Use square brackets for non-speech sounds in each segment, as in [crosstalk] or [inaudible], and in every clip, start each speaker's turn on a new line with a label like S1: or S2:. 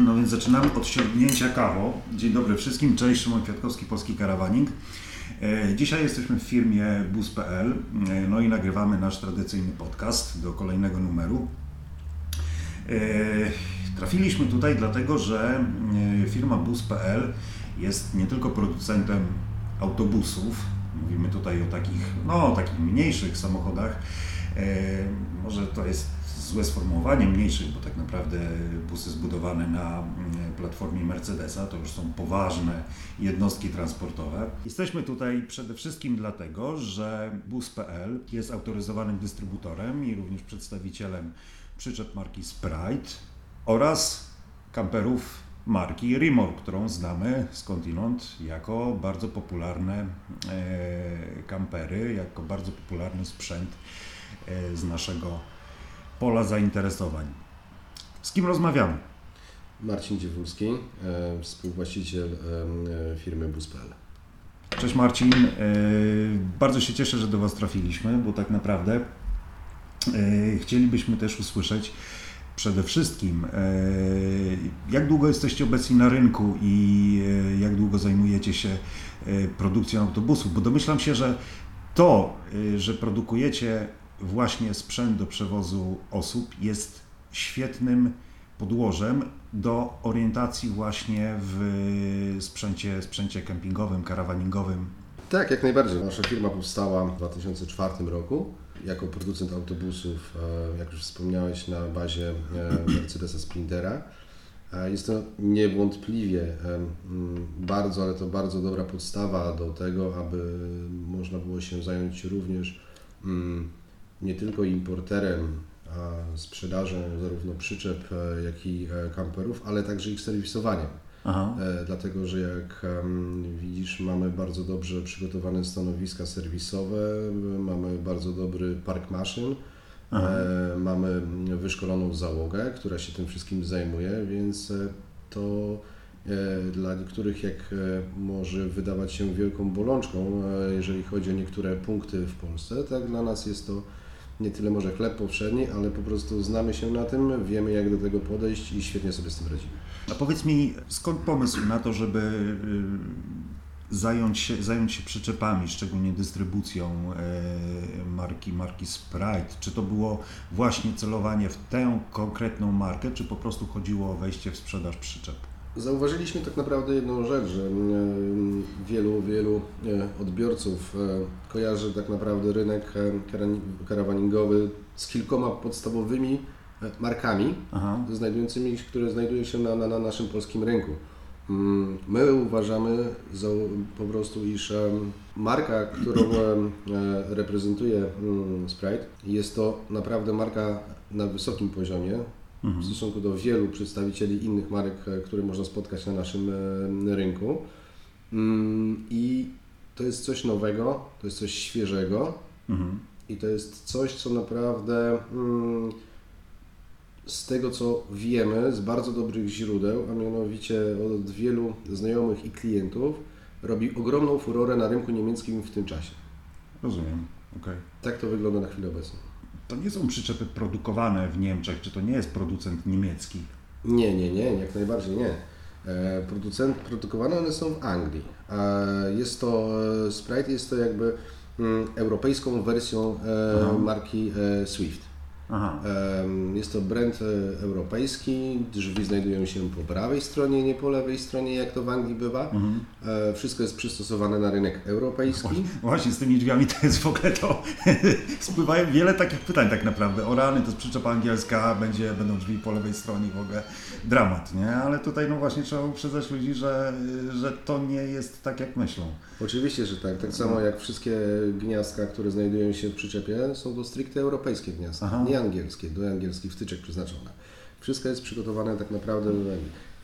S1: No więc zaczynamy od sięgnięcia kawo. Dzień dobry wszystkim, cześć, Szymon Kwiatkowski, Polski Karawaning. E, Dzisiaj jesteśmy w firmie bus.pl, e, no i nagrywamy nasz tradycyjny podcast do kolejnego numeru. E, Trafiliśmy tutaj dlatego, że firma bus.pl jest nie tylko producentem autobusów, mówimy tutaj o takich, no, takich mniejszych samochodach, może to jest złe sformułowanie mniejszych, bo tak naprawdę busy zbudowane na mm, platformie Mercedesa to już są poważne jednostki transportowe. Jesteśmy tutaj przede wszystkim dlatego, że bus.pl jest autoryzowanym dystrybutorem i również przedstawicielem przyczep marki Sprite oraz kamperów marki Rimor, którą znamy skądinąd jako bardzo popularne e, kampery, jako bardzo popularny sprzęt e, z naszego pola zainteresowań. Z kim rozmawiamy?
S2: Marcin Dziewulski, e, współwłaściciel e, firmy Bus.pl.
S1: Cześć Marcin, E, bardzo się cieszę, że do Was trafiliśmy, bo tak naprawdę e, chcielibyśmy też usłyszeć przede wszystkim, e, jak długo jesteście obecni na rynku i e, jak długo zajmujecie się e, produkcją autobusów, bo domyślam się, że to, e, że produkujecie właśnie sprzęt do przewozu osób jest świetnym podłożem do orientacji właśnie w sprzęcie, sprzęcie kempingowym, karawaningowym.
S2: Tak, jak najbardziej. Nasza firma powstała w 2004 roku jako producent autobusów, e, jak już wspomniałeś, na bazie e, Mercedesa Sprintera. E, Jest to niewątpliwie bardzo, ale to bardzo dobra podstawa do tego, aby można było się zająć również nie tylko importerem, sprzedażą zarówno przyczep, e, jak i e, kamperów, ale także ich serwisowaniem.
S1: Aha.
S2: E, dlatego że jak widzisz, mamy bardzo dobrze przygotowane stanowiska serwisowe, mamy bardzo dobry park maszyn,
S1: Aha.
S2: mamy wyszkoloną załogę, która się tym wszystkim zajmuje, więc to dla niektórych jak może wydawać się wielką bolączką, jeżeli chodzi o niektóre punkty w Polsce, tak dla nas jest to nie tyle może chleb powszedni, ale po prostu znamy się na tym, wiemy jak do tego podejść i świetnie sobie z tym radzimy.
S1: A powiedz mi, skąd pomysł na to, żeby y, zająć się, zająć się przyczepami, szczególnie dystrybucją e, marki, marki Sprite? Czy to było właśnie celowanie w tę konkretną markę, czy po prostu chodziło o wejście w sprzedaż przyczep?
S2: Zauważyliśmy tak naprawdę jedną rzecz, że mm, wielu, wielu e, odbiorców e, kojarzy tak naprawdę rynek e, karawaningowy z kilkoma podstawowymi e, markami,
S1: Aha.
S2: znajdującymi, które znajdują się na, na, na naszym polskim rynku. Mm, My uważamy za, po prostu, iż marka, którą e, reprezentuje mm, Sprite, jest to naprawdę marka na wysokim poziomie w stosunku do wielu przedstawicieli innych marek, e, które można spotkać na naszym e, rynku. Mm, I to jest coś nowego, to jest coś świeżego
S1: Mhm.
S2: i to jest coś, co naprawdę mm, z tego, co wiemy, z bardzo dobrych źródeł, a mianowicie od wielu znajomych i klientów, robi ogromną furorę na rynku niemieckim w tym czasie.
S1: Rozumiem. Okej.
S2: Tak to wygląda na chwilę obecną.
S1: To nie są przyczepy produkowane w Niemczech, czy to nie jest producent niemiecki?
S2: Nie, nie, nie, jak najbardziej nie. E, Producent, produkowane one są w Anglii. E, Jest to, e, Sprite jest to jakby mm, europejską wersją
S1: Aha.
S2: marki Swift. Jest to brand e, europejski, drzwi znajdują się po prawej stronie, nie po lewej stronie, jak to w Anglii bywa.
S1: Mhm.
S2: E, Wszystko jest przystosowane na rynek europejski.
S1: Właśnie z tymi drzwiami to jest w ogóle to. [laughs] Spływają wiele takich pytań tak naprawdę. O rany to jest przyczepa angielska, będzie, będą drzwi po lewej stronie w ogóle dramat, nie? Ale tutaj no właśnie trzeba uprzedzać ludzi, że, że to nie jest tak jak myślą.
S2: Oczywiście, że tak. Tak samo jak wszystkie gniazdka, które znajdują się w przyczepie, są to stricte europejskie gniazdka,
S1: Aha.
S2: Nie angielskie, do angielskich wtyczek przeznaczone. Wszystko jest przygotowane tak naprawdę.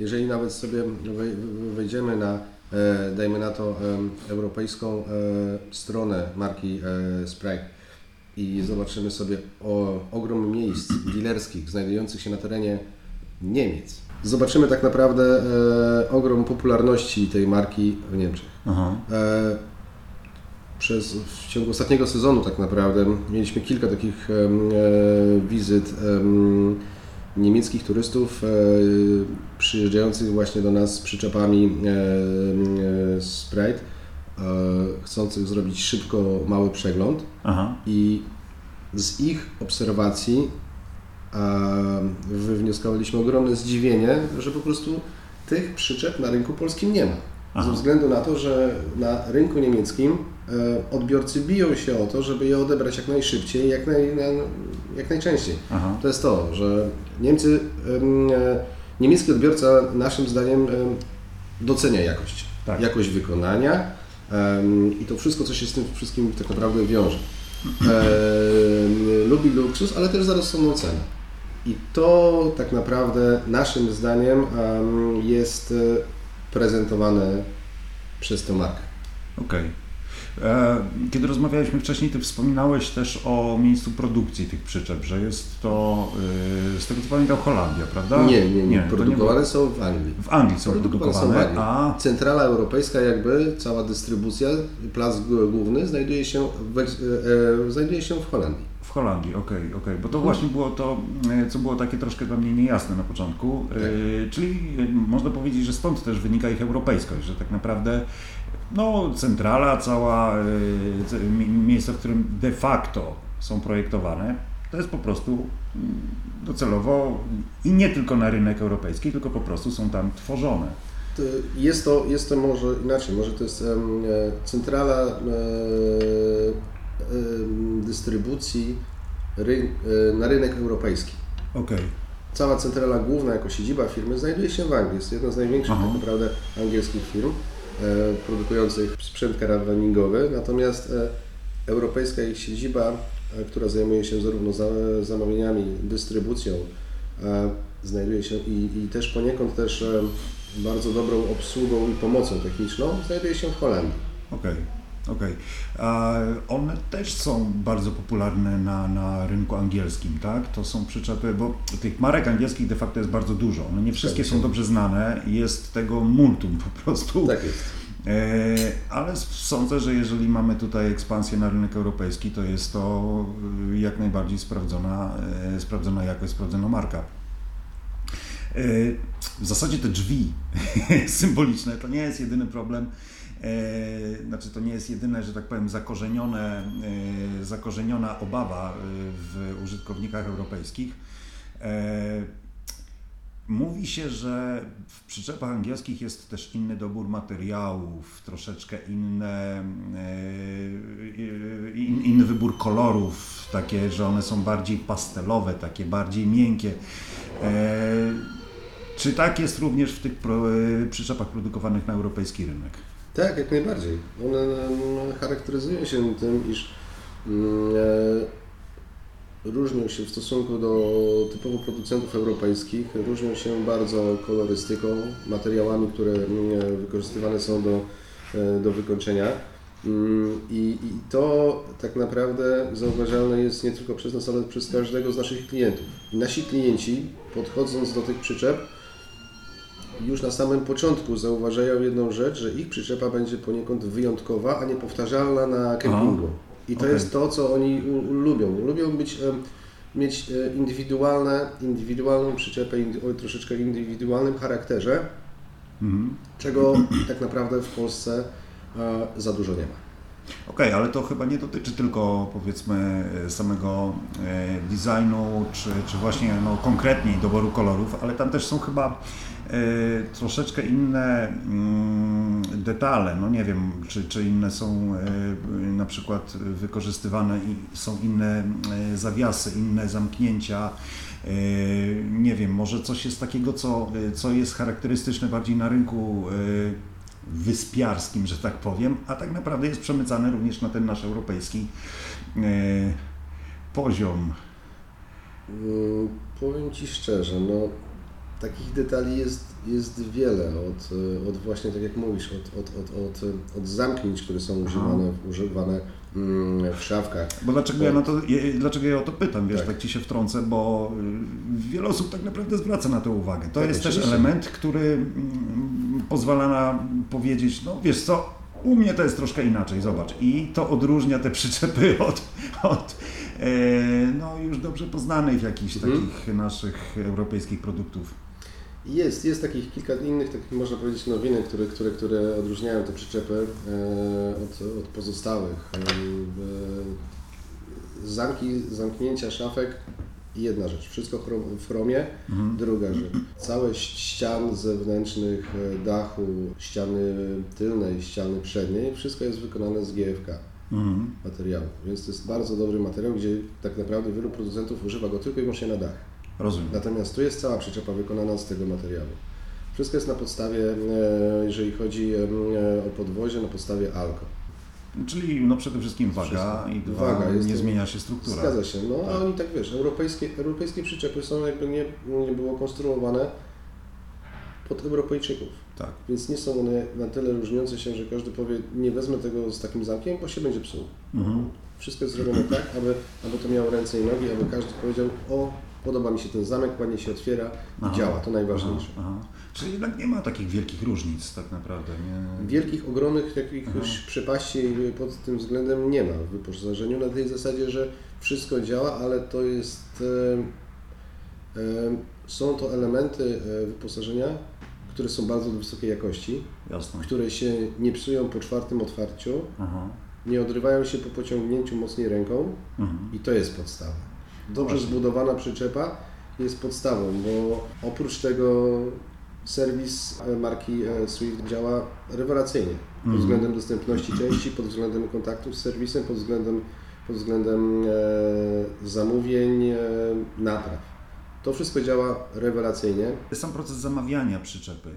S2: Jeżeli nawet sobie wej- wejdziemy na, e, dajmy na to, europejską e, stronę marki e, Sprite i zobaczymy sobie o, ogrom miejsc dealerskich znajdujących się na terenie Niemiec, zobaczymy tak naprawdę e, ogrom popularności tej marki w Niemczech. E, przez, w ciągu ostatniego sezonu tak naprawdę mieliśmy kilka takich e, wizyt em, niemieckich turystów przyjeżdżających właśnie do nas z przyczepami Sprite, chcących zrobić szybko mały przegląd Aha. i z ich obserwacji wywnioskowaliśmy ogromne zdziwienie, że po prostu tych przyczep na rynku polskim nie ma. Aha. Ze względu na to, że na rynku niemieckim e, odbiorcy biją się o to, żeby je odebrać jak najszybciej, jak, naj, jak najczęściej. Aha. To jest to, że Niemcy, e, niemiecki odbiorca naszym zdaniem docenia jakość. Tak. Jakość wykonania i to wszystko, co się z tym wszystkim tak naprawdę wiąże. [clears throat] lubi luksus, ale też za rozsądną cenę. I to tak naprawdę naszym zdaniem jest e, prezentowane przez tę markę.
S1: Okej. Okay. E, kiedy rozmawialiśmy wcześniej, Ty wspominałeś też o miejscu produkcji tych przyczep, że jest to, e, z tego co pamiętam, Holandia, prawda?
S2: Nie, nie, nie. Produkowane nie są w Anglii.
S1: W Anglii są produkowane, są Anglii.
S2: a... Centrala europejska jakby, cała dystrybucja, plac główny znajduje się w, e, znajduje się w Holandii.
S1: W Holandii, okej, okay, okej, okay. bo to właśnie było to, co było takie troszkę dla mnie niejasne na początku, tak. czyli można powiedzieć, że stąd też wynika ich europejskość, że tak naprawdę no, centrala, cała miejsce, w którym de facto są projektowane, to jest po prostu mm, docelowo i nie tylko na rynek europejski, tylko po prostu są tam tworzone.
S2: Jest to, jest to może inaczej, może to jest centrala dystrybucji ry, na rynek europejski.
S1: Okay.
S2: Cała centrala główna jako siedziba firmy znajduje się w Anglii. Jest jedna z największych Aha. tak naprawdę angielskich firm. E, produkujących sprzęt karawaningowy, natomiast e, europejska ich siedziba, e, która zajmuje się zarówno zamówieniami, dystrybucją, znajduje się i, i też poniekąd też bardzo dobrą obsługą i pomocą techniczną, znajduje się w Holandii.
S1: Okay. Okej. Okay. One też są bardzo popularne na, na rynku angielskim, tak? To są przyczepy, bo tych marek angielskich de facto jest bardzo dużo. One nie wszystkie tak, są dobrze znane, jest tego multum po prostu.
S2: Tak jest.
S1: E, ale sądzę, że jeżeli mamy tutaj ekspansję na rynek europejski, to jest to y, jak najbardziej sprawdzona, e, sprawdzona jakość, sprawdzona marka. E, w zasadzie te drzwi [laughs] symboliczne to nie jest jedyny problem znaczy to nie jest jedyne, że tak powiem, zakorzenione, e, zakorzeniona obawa e, w użytkownikach europejskich. Mówi się, że w przyczepach angielskich jest też inny dobór materiałów, troszeczkę inne, inny wybór kolorów, takie, że one są bardziej pastelowe, takie bardziej miękkie. Czy tak jest również w tych przyczepach produkowanych na europejski rynek?
S2: Tak, jak najbardziej. One charakteryzują się tym, iż mm, e, różnią się w stosunku do typowo producentów europejskich, różnią się bardzo kolorystyką, materiałami, które mm, wykorzystywane są do, e, do wykończenia. Mm, I, I to tak naprawdę zauważalne jest nie tylko przez nas, ale przez każdego z naszych klientów. Nasi klienci, podchodząc do tych przyczep, już na samym początku zauważają jedną rzecz, że ich przyczepa będzie poniekąd wyjątkowa, a nie powtarzalna na kempingu. I to okay. jest to, co oni lubią. Lubią być, mieć e, indywidualne, indywidualną przyczepę o troszeczkę indywidualnym charakterze, mhm. czego tak naprawdę w Polsce e, za dużo nie ma.
S1: Okej, okay, ale to chyba nie dotyczy tylko powiedzmy samego e, designu, czy, czy właśnie no, konkretniej doboru kolorów, ale tam też są chyba e, troszeczkę inne mm, detale. No nie wiem, czy, czy inne są e, na przykład wykorzystywane i są inne zawiasy, inne zamknięcia. Nie wiem, może coś jest takiego, co, co jest charakterystyczne bardziej na rynku wyspiarskim, że tak powiem, a tak naprawdę jest przemycane również na ten nasz europejski e, poziom.
S2: Mm, powiem Ci szczerze, no takich detali jest, jest wiele, od, od właśnie tak jak mówisz, od, od, od, od, od zamknięć, które są używane, używane mm, w szafkach.
S1: Bo dlaczego, ja, na to, dlaczego ja o to pytam, wiesz, tak. tak Ci się wtrącę, bo y, wiele osób tak naprawdę zwraca na to uwagę. To tak, jest też element, który mm, pozwala na powiedzieć, no wiesz co, u mnie to jest troszkę inaczej, zobacz. I to odróżnia te [laughs] przyczepy od, od no już dobrze poznanych jakichś mhm. takich naszych europejskich produktów.
S2: Jest, jest takich kilka innych, takich można powiedzieć nowinek, które, które, które odróżniają te przyczepy od, od pozostałych. Zamki, zamknięcia szafek jedna rzecz, wszystko w chromie. Mhm. Druga rzecz, całe ścian zewnętrznych, e, dachu, ściany tylnej, ściany przedniej, wszystko jest wykonane z GFK mhm. materiału. Więc to jest bardzo dobry materiał, gdzie tak naprawdę wielu producentów używa go tylko i wyłącznie na dach.
S1: Rozumiem.
S2: Natomiast tu jest cała przyczepa wykonana z tego materiału. Wszystko jest na podstawie, e, jeżeli chodzi e, o podwozie, na podstawie ALCO.
S1: Czyli no przede wszystkim waga i dwa, waga, nie zmienia się struktura.
S2: Zgadza się. No tak. a oni tak wiesz, europejskie, europejskie przyczepy są jakby nie, nie było konstruowane pod Europejczyków.
S1: Tak.
S2: Więc nie są one na tyle różniące się, że każdy powie, nie wezmę tego z takim zamkiem, bo się będzie psuł. Mhm. Wszystko jest zrobione tak, aby, aby to miało ręce i nogi, aby każdy powiedział, o, podoba mi się ten zamek, ładnie się otwiera i działa, to najważniejsze. Aha, aha.
S1: Czyli jednak nie ma takich wielkich różnic tak naprawdę. Nie?
S2: Wielkich, ogromnych jakichś przepaści pod tym względem nie ma w wyposażeniu na tej zasadzie, że wszystko działa, ale to jest e, e, są to elementy e, wyposażenia, które są bardzo wysokiej jakości,
S1: Jasne.
S2: które się nie psują po czwartym otwarciu, Aha. nie odrywają się po pociągnięciu mocniej ręką mhm. i to jest podstawa. Dobrze Właśnie. zbudowana przyczepa jest podstawą, bo oprócz tego serwis e, marki e, Swift działa rewelacyjnie pod mhm. względem dostępności części, pod względem kontaktu z serwisem, pod względem, pod względem e, zamówień, napraw. To wszystko działa rewelacyjnie.
S1: Sam proces zamawiania przyczepy.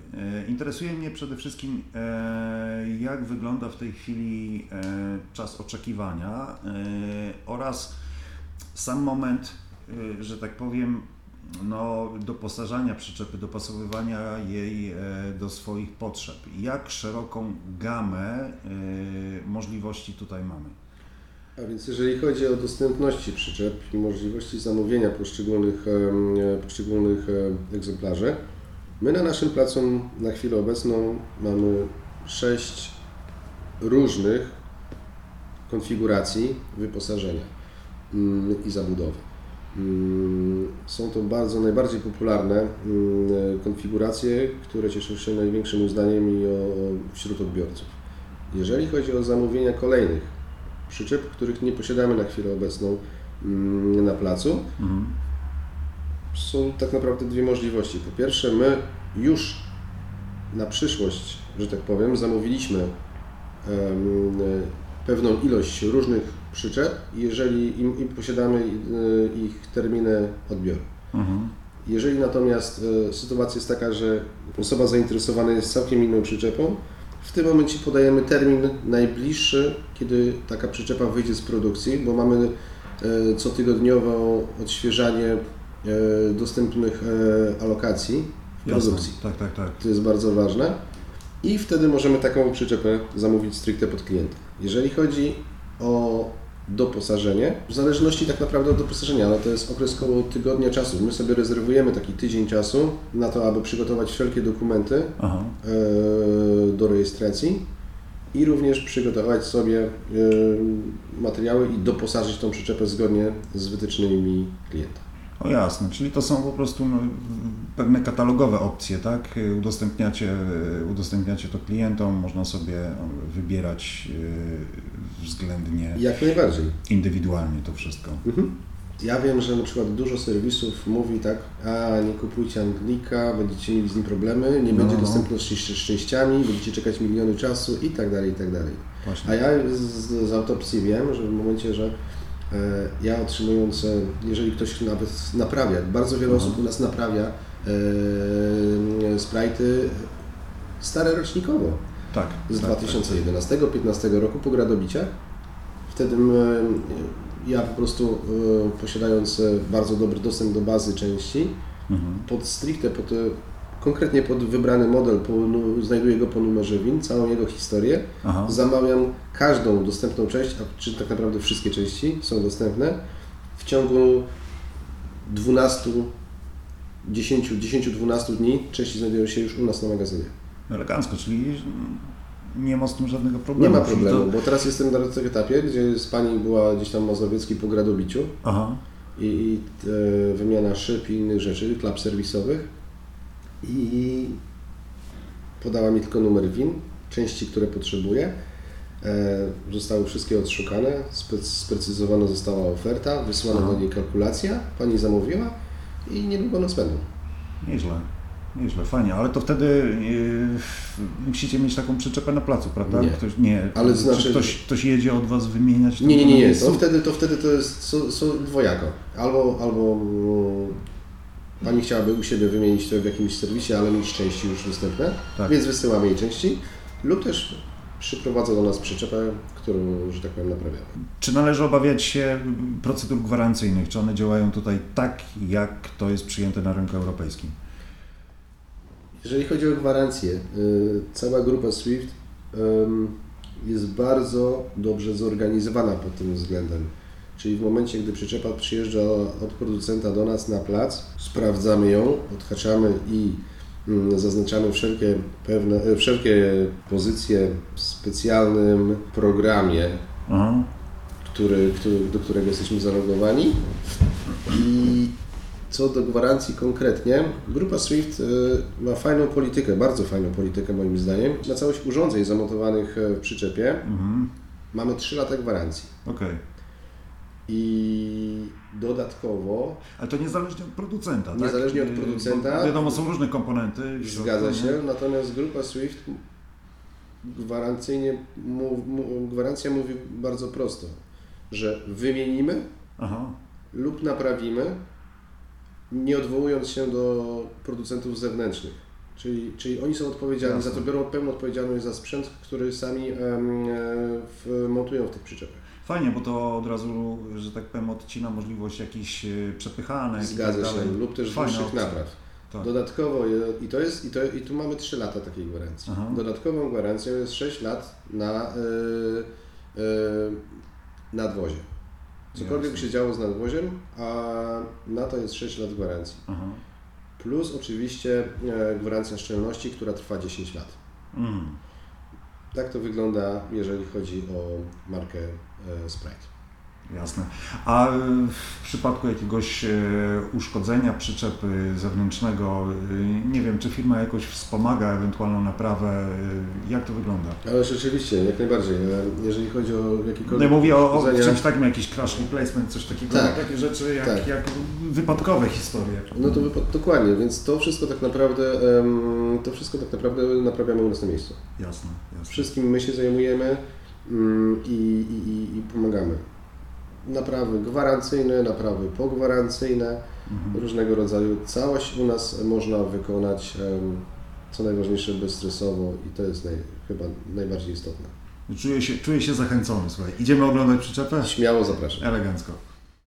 S1: Interesuje mnie przede wszystkim, jak wygląda w tej chwili czas oczekiwania oraz sam moment, że tak powiem, no, doposażania przyczepy, dopasowywania jej e, do swoich potrzeb. Jak szeroką gamę e, możliwości tutaj mamy?
S2: A więc jeżeli chodzi o dostępności przyczep i możliwości zamówienia poszczególnych, e, poszczególnych egzemplarzy, my na naszym placu na chwilę obecną mamy sześć różnych konfiguracji wyposażenia mm, i zabudowy. Mm, są to bardzo najbardziej popularne mm, konfiguracje, które cieszą się największym uznaniem i o, wśród odbiorców. Jeżeli chodzi o zamówienia kolejnych przyczep, których nie posiadamy na chwilę obecną mm, na placu, mhm. są tak naprawdę dwie możliwości. Po pierwsze, my już na przyszłość, że tak powiem, zamówiliśmy pewną ilość różnych przyczep, jeżeli im, im posiadamy y, ich terminy odbioru. Mhm. Jeżeli natomiast y, sytuacja jest taka, że osoba zainteresowana jest całkiem inną przyczepą, w tym momencie podajemy termin najbliższy, kiedy taka przyczepa wyjdzie z produkcji, bo mamy y, cotygodniowo odświeżanie dostępnych alokacji w Jasne. produkcji.
S1: Tak, tak, tak.
S2: To jest bardzo ważne. I wtedy możemy taką przyczepę zamówić stricte pod klienta. Jeżeli chodzi o doposażenie, w zależności tak naprawdę od doposażenia, ale to jest okres około tygodnia czasu. My sobie rezerwujemy taki tydzień czasu na to, aby przygotować wszelkie dokumenty Aha. E, do rejestracji i również przygotować sobie e, materiały i doposażyć tą przyczepę zgodnie z wytycznymi klienta.
S1: O jasne, czyli to są po prostu no, pewne katalogowe opcje, tak? Udostępniacie, udostępniacie to klientom, można sobie wybierać e, względnie.
S2: Jak najbardziej.
S1: Indywidualnie to wszystko. Mhm.
S2: Ja wiem, że na przykład dużo serwisów mówi tak, a nie kupujcie Anglika, będziecie mieli z nim problemy, nie będzie no. dostępności z częściami, będziecie czekać miliony czasu i tak dalej, i tak dalej. Właśnie. A ja z, z autopsji wiem, że w momencie, że E, ja otrzymując, e, jeżeli ktoś nawet naprawia, bardzo wiele osób u nas naprawia e, sprite'y stare rocznikowo.
S1: Tak.
S2: Z
S1: tak,
S2: 2011-15 tak. roku po gradobiciach. Wtedy ja po prostu posiadając bardzo dobry dostęp do bazy części, mhm. pod stricte pod konkretnie pod wybrany model, po, znajduję go po numerze WIN, całą jego historię, Aha. zamawiam każdą dostępną część, a czy tak naprawdę wszystkie części są dostępne, w ciągu 12, 10, 10-12 dni części znajdują się już u nas na magazynie.
S1: Elegancko, czyli nie ma z tym żadnego problemu.
S2: Nie ma problemu,
S1: To...
S2: bo teraz jestem na tym etapie, gdzie z pani była gdzieś tam w Mazowieckiej po gradobiciu
S1: Aha.
S2: i, i e, wymiana szyb i innych rzeczy, klap serwisowych i podała mi tylko numer WIN, części, które potrzebuję. E, zostały wszystkie odszukane, spe, sprecyzowana została oferta, wysłana
S1: Aha.
S2: do niej kalkulacja, pani zamówiła i niedługo nas będą.
S1: Nieźle. Nieźle, fajnie, ale to wtedy yy, musicie mieć taką przyczepę na placu, prawda?
S2: Nie.
S1: Ktoś, nie.
S2: Ale
S1: Czy
S2: znaczy-
S1: ktoś, ktoś jedzie od Was wymieniać?
S2: Nie, nie, nie, nie. To wtedy to, wtedy to jest są, są dwojako. Albo, albo mm, Pani chciałaby u siebie wymienić to w jakimś serwisie, ale mieć części już dostępne,
S1: Tak.
S2: więc wysyłamy jej części, lub też przyprowadza do nas przyczepę, którą, że tak powiem, naprawiamy.
S1: Czy należy obawiać się procedur gwarancyjnych? Czy one działają tutaj tak, jak to jest przyjęte na rynku europejskim?
S2: Jeżeli chodzi o gwarancję, y, cała grupa SWIFT jest bardzo dobrze zorganizowana pod tym względem. Czyli w momencie, gdy przyczepa przyjeżdża od producenta do nas na plac, sprawdzamy ją, odhaczamy i zaznaczamy wszelkie, pewne, e, wszelkie pozycje w specjalnym programie,
S1: Aha.
S2: który, który, do którego jesteśmy zalogowani. I co do gwarancji konkretnie, grupa SWIFT y, ma fajną politykę, bardzo fajną politykę moim zdaniem. Na całość urządzeń zamontowanych e, w przyczepie
S1: Mhm.
S2: mamy 3 lata gwarancji.
S1: Okej.
S2: I dodatkowo,
S1: Ale to niezależnie od producenta, tak?
S2: Niezależnie od
S1: Yy,
S2: producenta.
S1: bo Wiadomo, są różne komponenty.
S2: zgadza się, natomiast grupa SWIFT gwarancyjnie, gwarancja mówi bardzo prosto, że wymienimy
S1: Aha.
S2: lub naprawimy, nie odwołując się do producentów zewnętrznych. Czyli, czyli oni są odpowiedzialni
S1: Jasne.
S2: za to, biorą pełną odpowiedzialność za sprzęt, który sami e, w, montują w tych przyczepach.
S1: Fajnie, bo to od razu, że tak powiem, odcina możliwość jakichś e, przepychanek. i
S2: Zgadza
S1: tak
S2: się, lub też
S1: Fajna
S2: dłuższych napraw.
S1: Tak.
S2: Dodatkowo, i to jest, i, to, i tu mamy 3 lata takiej gwarancji.
S1: Aha.
S2: Dodatkową gwarancją jest 6 lat na y, y, nadwozie. Cokolwiek
S1: Jasne.
S2: się działo z nadwoziem, a na to jest 6 lat gwarancji.
S1: Aha.
S2: Plus oczywiście e, gwarancja szczelności, która trwa 10 lat.
S1: Mm.
S2: Tak to wygląda, jeżeli chodzi o markę e, Sprite.
S1: Jasne. A e, w przypadku jakiegoś e, uszkodzenia przyczepy zewnętrznego, e, nie wiem, czy firma jakoś wspomaga ewentualną naprawę, jak to wygląda?
S2: Ale rzeczywiście, jak najbardziej. e, Jeżeli chodzi o
S1: No
S2: jakiekolwiek
S1: ja mówię o, o czymś takim, jakiś crash replacement, coś takiego,
S2: Tak.
S1: takie rzeczy jak,
S2: Tak.
S1: jak wypadkowe historie.
S2: No to wypa- dokładnie, więc to wszystko tak naprawdę, to wszystko tak naprawdę naprawiamy u nas na miejscu.
S1: Jasne, jasne.
S2: Wszystkim my się zajmujemy mm, i, i, i pomagamy. Naprawy gwarancyjne, naprawy pogwarancyjne,
S1: Mhm.
S2: różnego rodzaju. Całość u nas można wykonać, co najważniejsze, bezstresowo i to jest naj, chyba najbardziej istotne.
S1: Czuję się, czuję się zachęcony, słuchaj. Idziemy oglądać przyczepę?
S2: Śmiało zapraszam.
S1: Elegancko.